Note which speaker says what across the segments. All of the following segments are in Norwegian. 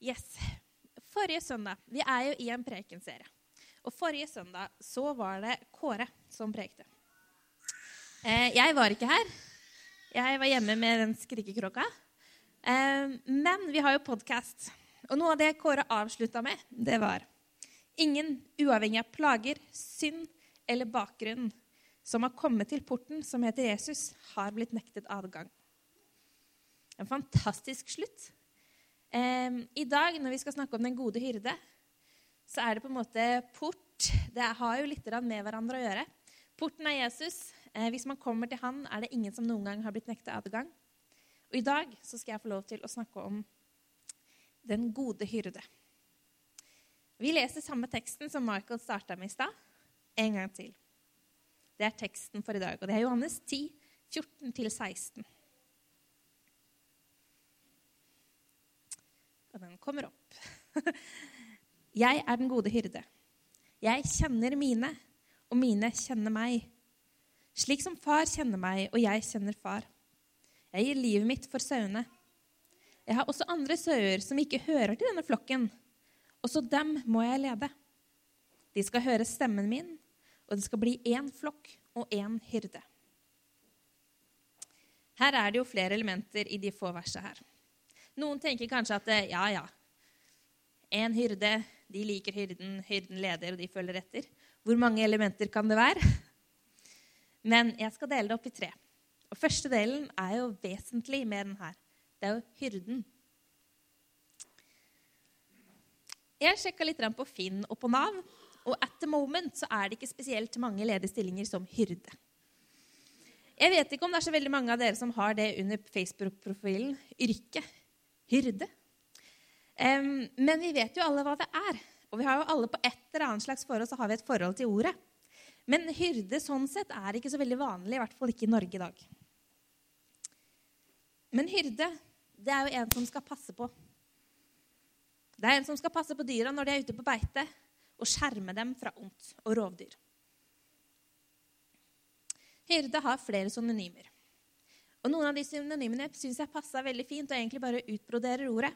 Speaker 1: Yes. Forrige søndag Vi er jo i en prekenserie. Og forrige søndag så var det Kåre som prekte. Eh, jeg var ikke her. Jeg var hjemme med den skrikekrokka. Eh, men vi har jo podkast. Og noe av det Kåre avslutta med, det var Ingen, uavhengig av plager, synd eller bakgrunn, som har kommet til porten som heter Jesus, har blitt nektet adgang. En fantastisk slutt. I dag, når vi skal snakke om den gode hyrde, så er det på en måte port. Det har jo litt med hverandre å gjøre. Porten er Jesus. Eh, hvis man kommer til han, er det ingen som noen gang har blitt nekta adgang. Og i dag så skal jeg få lov til å snakke om den gode hyrde. Vi leser samme teksten som Michael starta med i stad, en gang til. Det er teksten for i dag, og det er Johannes 10, 14-16. Og den kommer opp. Jeg er den gode hyrde. Jeg kjenner mine, og mine kjenner meg. Slik som far kjenner meg, og jeg kjenner far. Jeg gir livet mitt for sauene. Jeg har også andre sauer som ikke hører til denne flokken. Også dem må jeg lede. De skal høre stemmen min, og det skal bli én flokk og én hyrde. Her er det jo flere elementer i de få versene her. Noen tenker kanskje at ja, ja, én hyrde, de liker hyrden, hyrden leder, og de følger etter. Hvor mange elementer kan det være? Men jeg skal dele det opp i tre. Og Første delen er jo vesentlig med den her. Det er jo hyrden. Jeg sjekka litt på Finn og på Nav, og at the moment så er det ikke spesielt mange ledige stillinger som hyrde. Jeg vet ikke om det er så veldig mange av dere som har det under Facebook-profilen yrke hyrde. Men vi vet jo alle hva det er. Og vi har jo alle på et eller annet slags forhold så har vi et forhold til ordet. Men hyrde sånn sett er ikke så veldig vanlig, i hvert fall ikke i Norge i dag. Men hyrde, det er jo en som skal passe på. Det er en som skal passe på dyra når de er ute på beite, og skjerme dem fra ondt og rovdyr. Hyrde har flere synonymer. Og Noen av de synonymene syns jeg passa veldig fint, og egentlig bare utbroderer ordet.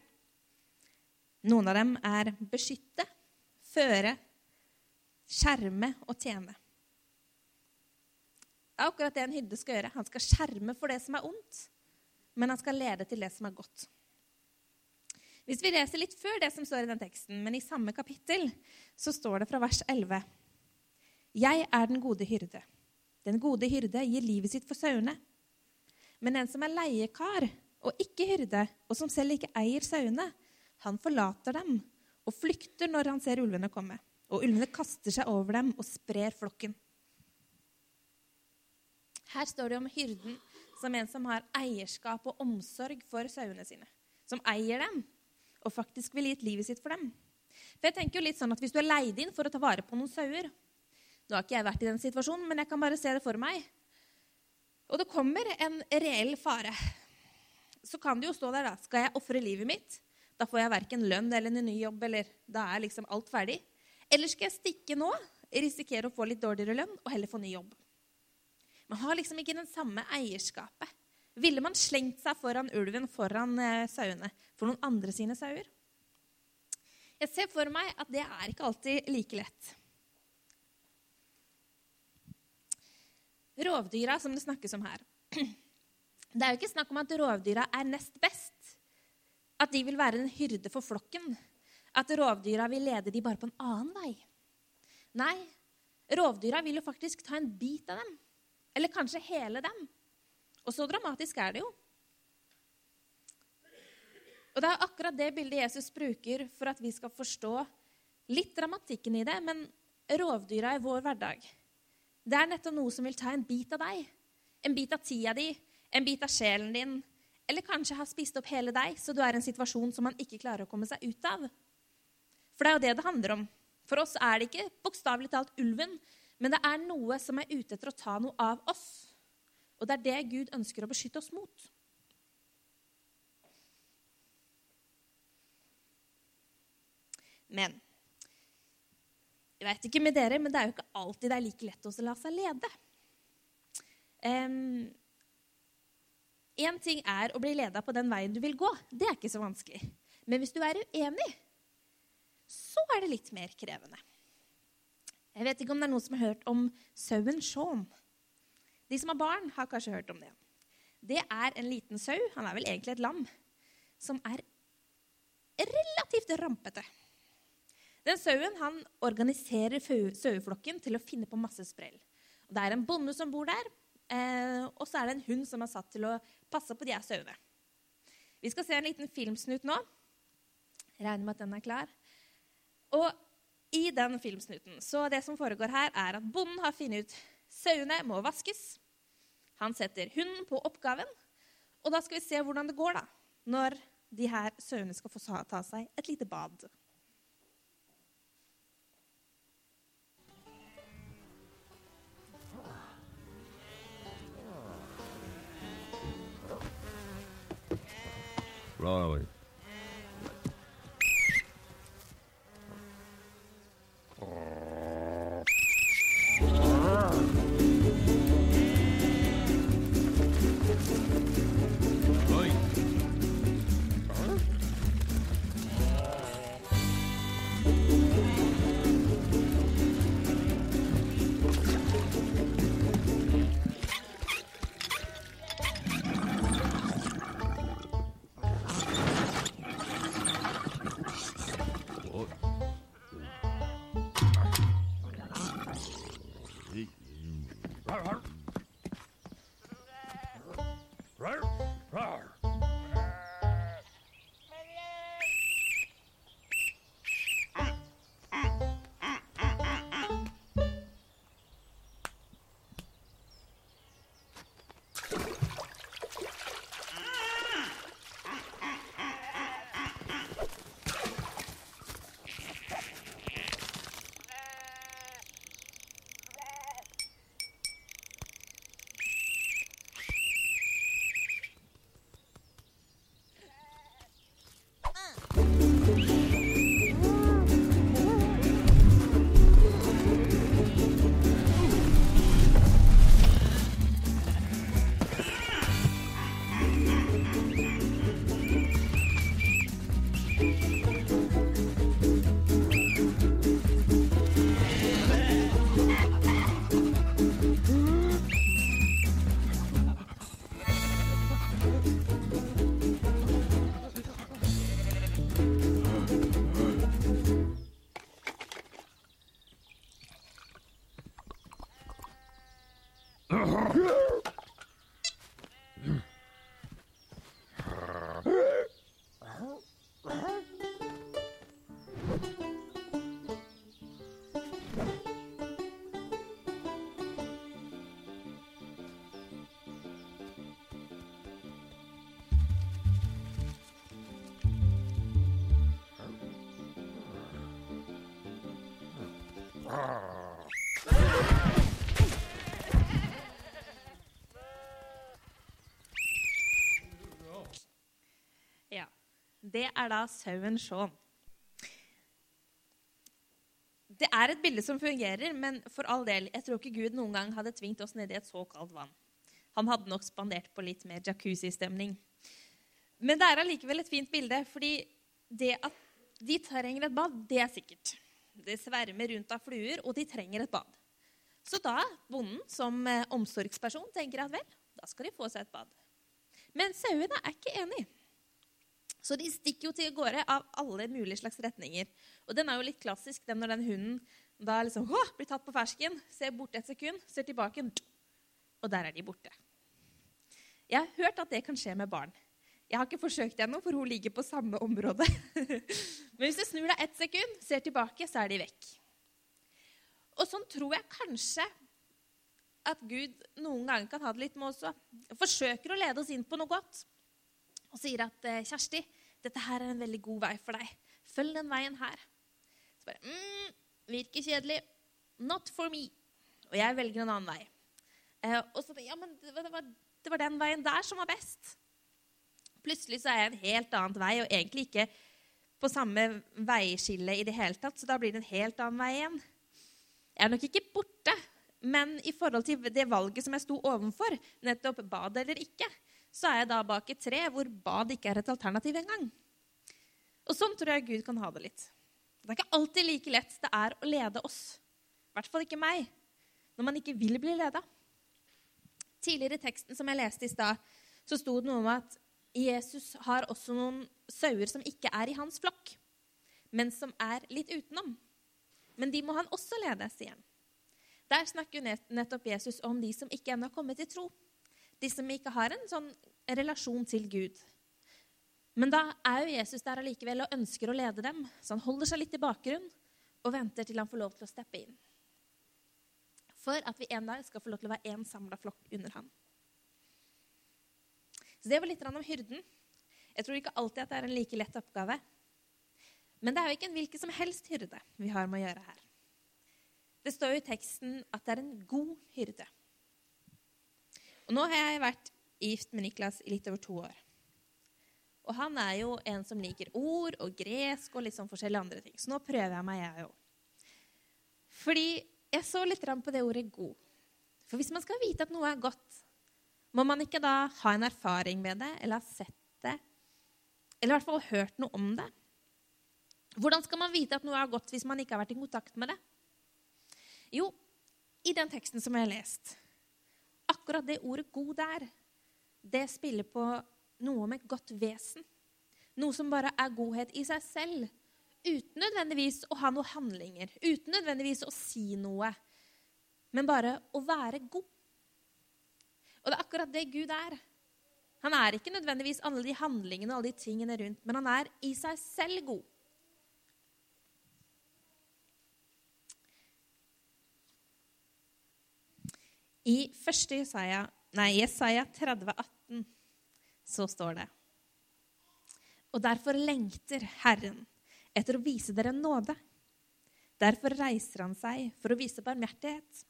Speaker 1: Noen av dem er beskytte, føre, skjerme og tjene. Det er akkurat det en hyrde skal gjøre. Han skal skjerme for det som er ondt, men han skal lede til det som er godt. Hvis vi leser litt før det som står i den teksten, men i samme kapittel, så står det fra vers 11.: Jeg er den gode hyrde. Den gode hyrde gir livet sitt for sauene. Men en som er leiekar og ikke hyrde, og som selv ikke eier sauene, han forlater dem og flykter når han ser ulvene komme. Og ulvene kaster seg over dem og sprer flokken. Her står det om hyrden som en som har eierskap og omsorg for sauene sine. Som eier dem og faktisk ville gitt livet sitt for dem. For jeg tenker jo litt sånn at Hvis du er leid inn for å ta vare på noen sauer Nå har ikke jeg vært i den situasjonen, men jeg kan bare se det for meg. Og det kommer en reell fare. Så kan det jo stå der, da. Skal jeg ofre livet mitt? Da får jeg verken lønn eller en ny jobb, eller da er liksom alt ferdig. Eller skal jeg stikke nå, risikere å få litt dårligere lønn og heller få ny jobb? Man har liksom ikke den samme eierskapet. Ville man slengt seg foran ulven foran eh, sauene for noen andre sine sauer? Jeg ser for meg at det er ikke alltid like lett. Rovdyra som det snakkes om her. Det er jo ikke snakk om at rovdyra er nest best. At de vil være en hyrde for flokken. At rovdyra vil lede de bare på en annen vei. Nei, rovdyra vil jo faktisk ta en bit av dem. Eller kanskje hele dem. Og så dramatisk er det jo. Og Det er akkurat det bildet Jesus bruker for at vi skal forstå litt dramatikken i det. Men rovdyra i vår hverdag, det er nettopp noe som vil ta en bit av deg. En bit av tida di, en bit av sjelen din. Eller kanskje har spist opp hele deg, så du er i en situasjon som man ikke klarer å komme seg ut av. For det er jo det det handler om. For oss er det ikke bokstavelig talt ulven, men det er noe som er ute etter å ta noe av oss. Og det er det Gud ønsker å beskytte oss mot. Men jeg vet ikke med dere, men det er jo ikke alltid det er like lett å la seg lede. Én um, ting er å bli leda på den veien du vil gå. Det er ikke så vanskelig. Men hvis du er uenig, så er det litt mer krevende. Jeg vet ikke om det er noen som har hørt om sauen Shaun. De som har barn, har kanskje hørt om det. Det er en liten sau, han er vel egentlig et lam, som er relativt rampete. Den sauen han organiserer saueflokken til å finne på masse sprell. Det er en bonde som bor der, eh, og så er det en hund som er satt til å passe på de her sauene. Vi skal se en liten filmsnutt nå. Regner med at den er klar. Og i den filmsnutten så det som foregår her, er at bonden har funnet ut sauene må vaskes. Han setter hunden på oppgaven, og da skal vi se hvordan det går da, når de her sauene skal få ta seg et lite bad.
Speaker 2: Right.
Speaker 1: Ja. Det er da sauen Shaun. Det er et bilde som fungerer, men for all del, jeg tror ikke Gud noen gang hadde tvingt oss ned i et så kaldt vann. Han hadde nok spandert på litt mer jacuzzi-stemning. Men det er allikevel et fint bilde, fordi det at de trenger et bad, det er sikkert. Det svermer rundt av fluer, og de trenger et bad. Så da bonden som eh, omsorgsperson tenker at vel, da skal de få seg et bad. Men sauene er ikke enig. Så de stikker jo til gårde av alle mulige slags retninger. Og den er jo litt klassisk, den når den hunden da liksom, å, blir tatt på fersken, ser borte et sekund, ser tilbake, og der er de borte. Jeg har hørt at det kan skje med barn. Jeg har ikke forsøkt det ennå, for hun ligger på samme område. Men hvis du snur deg ett sekund, ser tilbake, så er de vekk. Og sånn tror jeg kanskje at Gud noen ganger kan ha det litt med også. Forsøker å lede oss inn på noe godt og sier at eh, Kjersti, dette her er en veldig god vei for deg. Følg den veien her. Så bare mm, Virker kjedelig. Not for me. Og jeg velger en annen vei. Eh, og så Ja, men det var, det var, den veien der som var best. Plutselig så er jeg en helt annen vei, og egentlig ikke på samme veiskille i det hele tatt. Så da blir det en helt annen vei igjen. Jeg er nok ikke borte, men i forhold til det valget som jeg sto overfor, nettopp bad eller ikke, så er jeg da bak et tre hvor bad ikke er et alternativ engang. Og sånn tror jeg Gud kan ha det litt. Det er ikke alltid like lett det er å lede oss. I hvert fall ikke meg, når man ikke vil bli leda. Tidligere i teksten som jeg leste i stad, så sto det noe om at Jesus har også noen sauer som ikke er i hans flokk, men som er litt utenom. Men de må han også lede, sier han. Der snakker nettopp Jesus om de som ikke ennå har kommet til tro. De som ikke har en sånn relasjon til Gud. Men da er jo Jesus der allikevel og ønsker å lede dem. Så han holder seg litt i bakgrunn og venter til han får lov til å steppe inn. For at vi en dag skal få lov til å være én samla flokk under ham. Så Det var litt om hyrden. Jeg tror ikke alltid at det er en like lett oppgave. Men det er jo ikke en hvilken som helst hyrde vi har med å gjøre her. Det står jo i teksten at det er en god hyrde. Og nå har jeg vært gift med Niklas i litt over to år. Og han er jo en som liker ord og gresk og litt sånn forskjellige andre ting. Så nå prøver jeg meg, jeg òg. Fordi jeg så litt på det ordet 'god'. For hvis man skal vite at noe er godt, må man ikke da ha en erfaring med det, eller ha sett det, eller i hvert fall hørt noe om det? Hvordan skal man vite at noe er godt hvis man ikke har vært i kontakt med det? Jo, i den teksten som jeg har lest, akkurat det ordet 'god' der, det spiller på noe med godt vesen. Noe som bare er godhet i seg selv. Uten nødvendigvis å ha noen handlinger, uten nødvendigvis å si noe. Men bare å være god. Og det er akkurat det Gud er. Han er ikke nødvendigvis alle de handlingene og alle de tingene rundt, men han er i seg selv god. I 1. Jesaja, nei, Jesaja 30, 18 så står det Og derfor lengter Herren etter å vise dere nåde. Derfor reiser han seg for å vise barmhjertighet.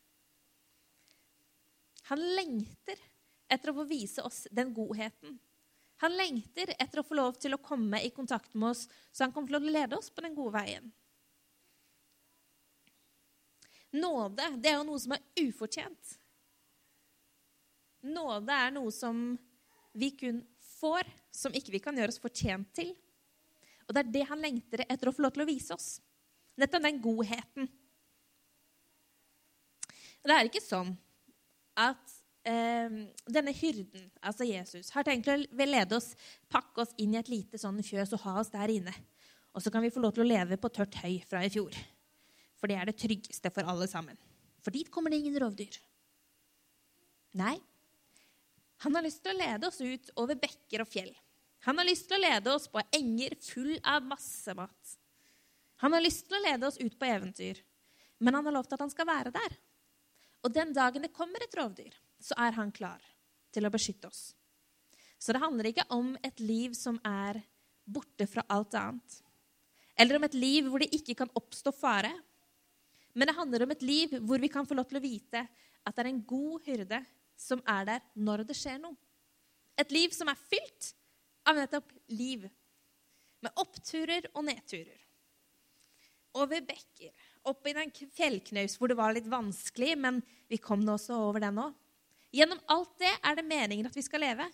Speaker 1: Han lengter etter å få vise oss den godheten. Han lengter etter å få lov til å komme i kontakt med oss, så han kommer til å lede oss på den gode veien. Nåde det er jo noe som er ufortjent. Nåde er noe som vi kun får, som ikke vi kan gjøre oss fortjent til. Og det er det han lengter etter å få lov til å vise oss. Nettopp den godheten. Det er ikke sånn at eh, denne hyrden, altså Jesus, har tenkt å lede oss, pakke oss inn i et lite sånn fjøs og ha oss der inne. Og så kan vi få lov til å leve på tørt høy fra i fjor. For det er det tryggeste for alle sammen. For dit kommer det ingen rovdyr. Nei, han har lyst til å lede oss ut over bekker og fjell. Han har lyst til å lede oss på enger full av masse mat. Han har lyst til å lede oss ut på eventyr, men han har lovt at han skal være der. Og den dagen det kommer et rovdyr, så er han klar til å beskytte oss. Så det handler ikke om et liv som er borte fra alt annet. Eller om et liv hvor det ikke kan oppstå fare. Men det handler om et liv hvor vi kan få lov til å vite at det er en god hyrde som er der når det skjer noe. Et liv som er fylt av nettopp liv. Med oppturer og nedturer. Over bekker, opp i den fjellknaus hvor det var litt vanskelig, men vi kom nå også over den òg. Gjennom alt det er det meningen at vi skal leve.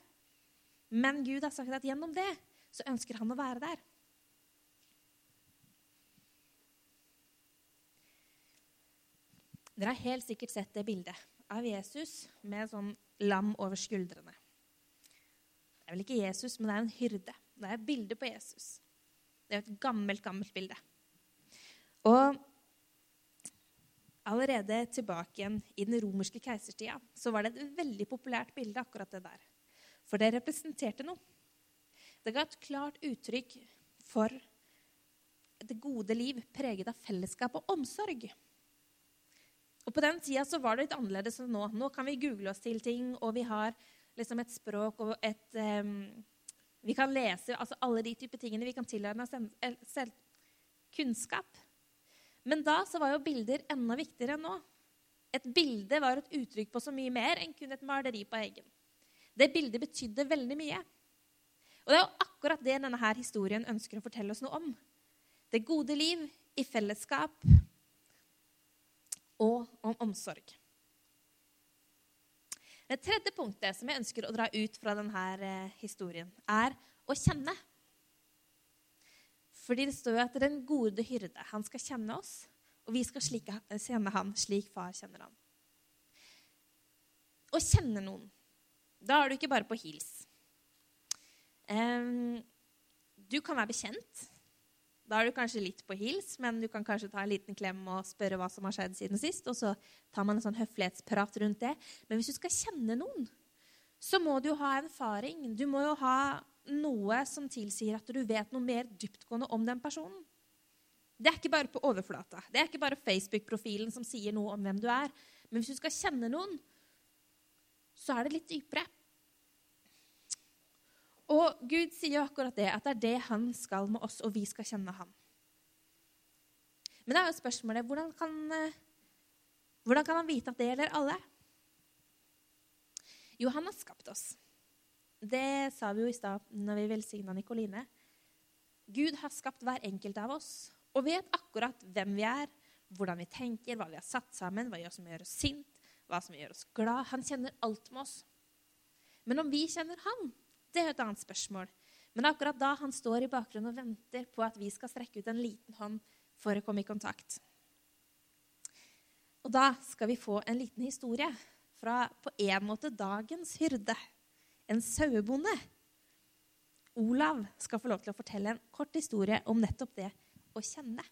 Speaker 1: Men Gud har sagt at gjennom det så ønsker han å være der. Dere har helt sikkert sett det bildet av Jesus med sånn lam over skuldrene. Det er vel ikke Jesus, men det er en hyrde. Det er et bilde på Jesus. Det er et gammelt, gammelt bilde. Og allerede tilbake igjen i den romerske keisertida så var det et veldig populært bilde, akkurat det der. For det representerte noe. Det ga et klart uttrykk for det gode liv preget av fellesskap og omsorg. Og På den tida var det litt annerledes enn nå. Nå kan vi google oss til ting, og vi har liksom et språk og et um, Vi kan lese altså alle de typer tingene. Vi kan tilegne oss kunnskap. Men da så var jo bilder enda viktigere enn nå. Et bilde var et uttrykk på så mye mer enn kun et maleri på eggen. Det bildet betydde veldig mye. Og det er jo akkurat det denne her historien ønsker å fortelle oss noe om. Det gode liv i fellesskap og om omsorg. Det tredje punktet som jeg ønsker å dra ut fra denne eh, historien, er å kjenne. Fordi det står jo at den gode hyrde, han skal kjenne oss, og vi skal slike, kjenne han slik far kjenner han. Å kjenne noen, da er du ikke bare på hils. Um, du kan være bekjent. Da er du kanskje litt på hils, men du kan kanskje ta en liten klem og spørre hva som har skjedd siden sist. Og så tar man en sånn høflighetsprat rundt det. Men hvis du skal kjenne noen, så må du jo ha erfaring. Du må jo ha noe som tilsier at du vet noe mer dyptgående om den personen. Det er ikke bare på overflata. Det er ikke bare Facebook-profilen som sier noe om hvem du er. Men hvis du skal kjenne noen, så er det litt dypere. Og Gud sier akkurat det, at det er det han skal med oss, og vi skal kjenne ham. Men det er jo spørsmålet hvordan kan, eh, hvordan kan han vite at det gjelder alle? Jo, han har skapt oss. Det sa vi jo i stad når vi velsigna Nikoline. Gud har skapt hver enkelt av oss og vet akkurat hvem vi er, hvordan vi tenker, hva vi har satt sammen, hva som gjør oss sint, hva som gjør oss glad. Han kjenner alt med oss. Men om vi kjenner han, det er et annet spørsmål. Men akkurat da han står i bakgrunnen og venter på at vi skal strekke ut en liten hånd for å komme i kontakt. Og da skal vi få en liten historie fra på en måte dagens hyrde. En sauebonde. Olav skal få lov til å fortelle en kort historie om nettopp det å kjenne.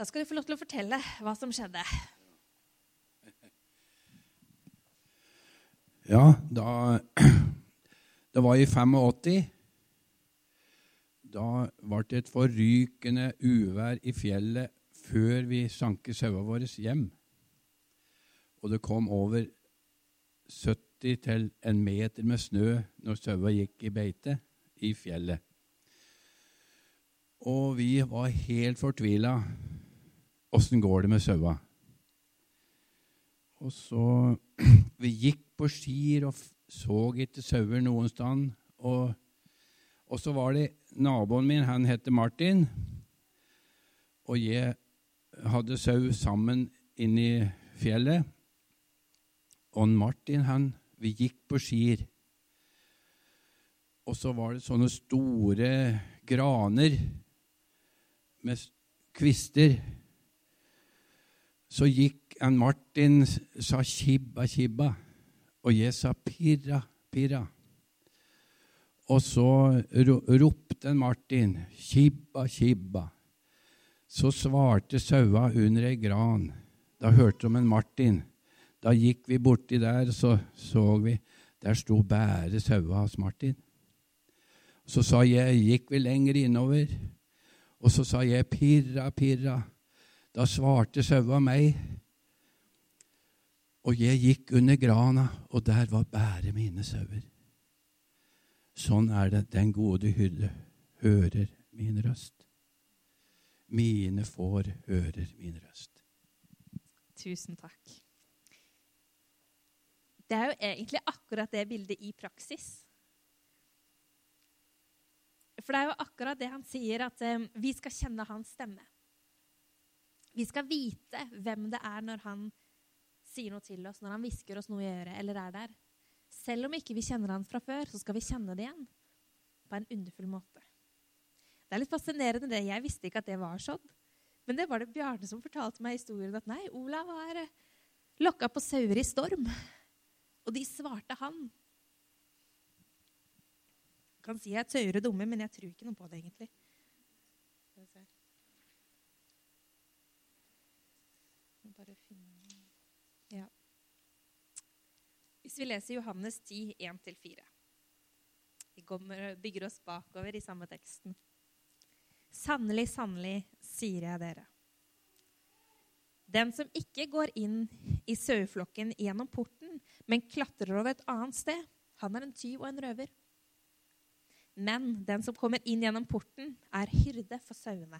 Speaker 1: Da skal du få lov til å fortelle hva som skjedde.
Speaker 2: Ja, da Det var i 85. Da ble det et forrykende uvær i fjellet før vi sanket sauene våre hjem. Og det kom over 70 til en meter med snø når sauene gikk i beite i fjellet. Og vi var helt fortvila. Åssen går det med sauene? Og så Vi gikk på skier og så ikke sauer noen sted. Og, og, så var det naboen min, han heter Martin, og jeg hadde sau sammen inne i fjellet. Og Martin, han Vi gikk på skier. Og så var det sånne store graner med kvister. Så gikk en Martin sa 'kibba, kibba', og jeg sa 'pirra, pirra'. Og så ropte en Martin 'kibba, kibba'. Så svarte saua under ei gran. Da hørte de en Martin. Da gikk vi borti der, så så vi Der sto bare saua hos Martin. Så sa jeg, gikk vi lenger innover, og så sa jeg 'pirra, pirra'. Da svarte saua meg. Og jeg gikk under grana, og der var bare mine sauer. Sånn er det den gode hyrde hører min røst. Mine får hører min røst.
Speaker 1: Tusen takk. Det er jo egentlig akkurat det bildet i praksis. For det er jo akkurat det han sier, at um, vi skal kjenne hans stemme. Vi skal vite hvem det er når han sier noe til oss, når han hvisker oss noe i øret eller er der. Selv om ikke vi kjenner han fra før, så skal vi kjenne det igjen på en underfull måte. Det er litt fascinerende det. Jeg visste ikke at det var sånn. Men det var det Bjarne som fortalte meg historien at nei, Olav var eh, lokka på sauer i storm. Og de svarte han. Jeg kan si at er er dumme, men jeg tror ikke noe på det, egentlig. Ja. Hvis vi leser Johannes 10, 1-4 Vi kommer, bygger oss bakover i samme teksten. Sannelig, sannelig, sier jeg dere. Den som ikke går inn i saueflokken gjennom porten, men klatrer over et annet sted, han er en tyv og en røver. Men den som kommer inn gjennom porten, er hyrde for sauene.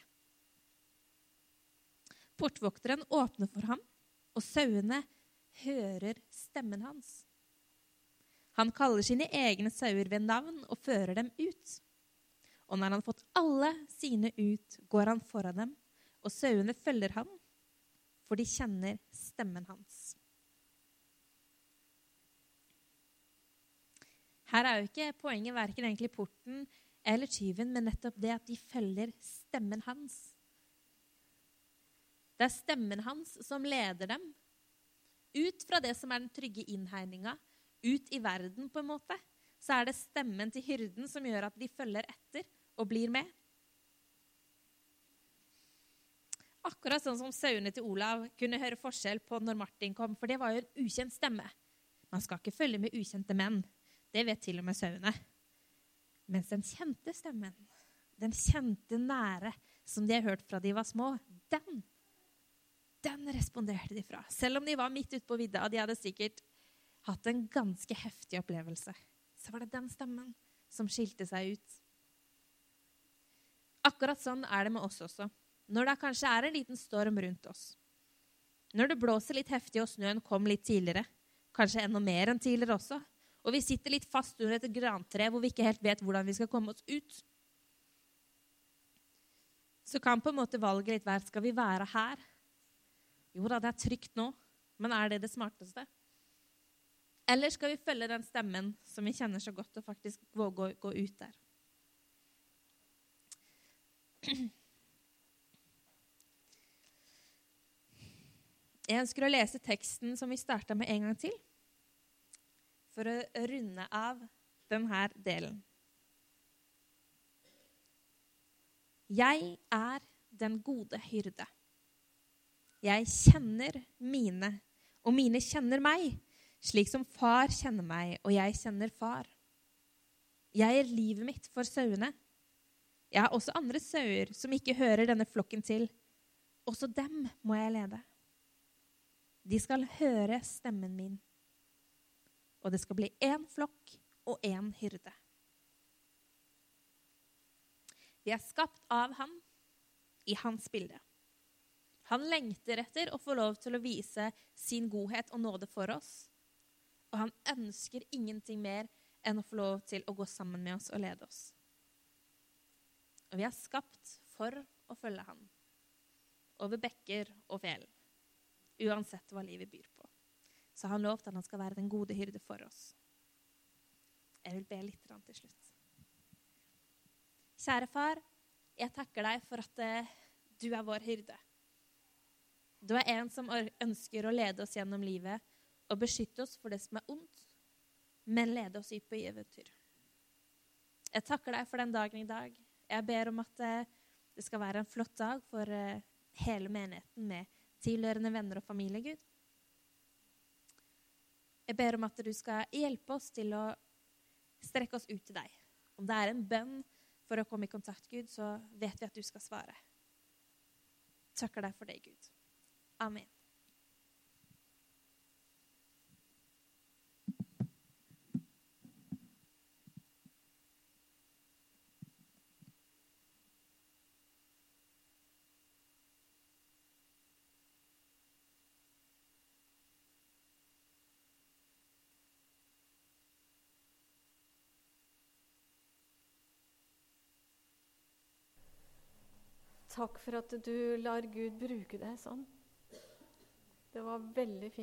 Speaker 1: Portvokteren åpner for ham, og sauene hører stemmen hans. Han kaller sine egne sauer ved navn og fører dem ut. Og når han har fått alle sine ut, går han foran dem, og sauene følger ham, for de kjenner stemmen hans. Her er jo ikke poenget verken egentlig porten eller tyven, men nettopp det at de følger stemmen hans. Det er stemmen hans som leder dem ut fra det som er den trygge innhegninga, ut i verden, på en måte. Så er det stemmen til hyrden som gjør at de følger etter og blir med. Akkurat sånn som sauene til Olav kunne høre forskjell på når Martin kom, for det var jo en ukjent stemme. Man skal ikke følge med ukjente menn. Det vet til og med sauene. Mens den kjente stemmen, den kjente nære, som de har hørt fra de var små, den, den responderte de fra. Selv om de var midt ute på vidda, de hadde sikkert hatt en ganske heftig opplevelse, så var det den stemmen som skilte seg ut. Akkurat sånn er det med oss også når det kanskje er en liten storm rundt oss. Når det blåser litt heftig og snøen kom litt tidligere, kanskje enda mer enn tidligere også, og vi sitter litt fast under et grantre hvor vi ikke helt vet hvordan vi skal komme oss ut, så kan på en måte valget litt være skal vi være her. Jo da, det er trygt nå, men er det det smarteste? Eller skal vi følge den stemmen som vi kjenner så godt, og faktisk våge å gå ut der? Jeg ønsker å lese teksten som vi starta med en gang til, for å runde av denne delen. Jeg er den gode hyrde. Jeg kjenner mine, og mine kjenner meg, slik som far kjenner meg, og jeg kjenner far. Jeg gir livet mitt for sauene. Jeg har også andre sauer som ikke hører denne flokken til. Også dem må jeg lede. De skal høre stemmen min. Og det skal bli én flokk og én hyrde. Vi er skapt av ham i hans bilde. Han lengter etter å få lov til å vise sin godhet og nåde for oss. Og han ønsker ingenting mer enn å få lov til å gå sammen med oss og lede oss. Og vi er skapt for å følge han, over bekker og fjell uansett hva livet byr på. Så han lovte at han skal være den gode hyrde for oss. Jeg vil be litt til slutt. Kjære far, jeg takker deg for at eh, du er vår hyrde. Du er en som ønsker å lede oss gjennom livet og beskytte oss for det som er ondt, men lede oss ut på eventyr. Jeg takker deg for den dagen i dag. Jeg ber om at eh, det skal være en flott dag for eh, hele menigheten med tilhørende venner og familie, Gud. Jeg ber om at du skal hjelpe oss til å strekke oss ut til deg. Om det er en bønn for å komme i kontakt, Gud, så vet vi at du skal svare. Takker deg for det, Gud. Amen.
Speaker 3: Takk for at du lar Gud bruke deg sånn. Det var veldig fint.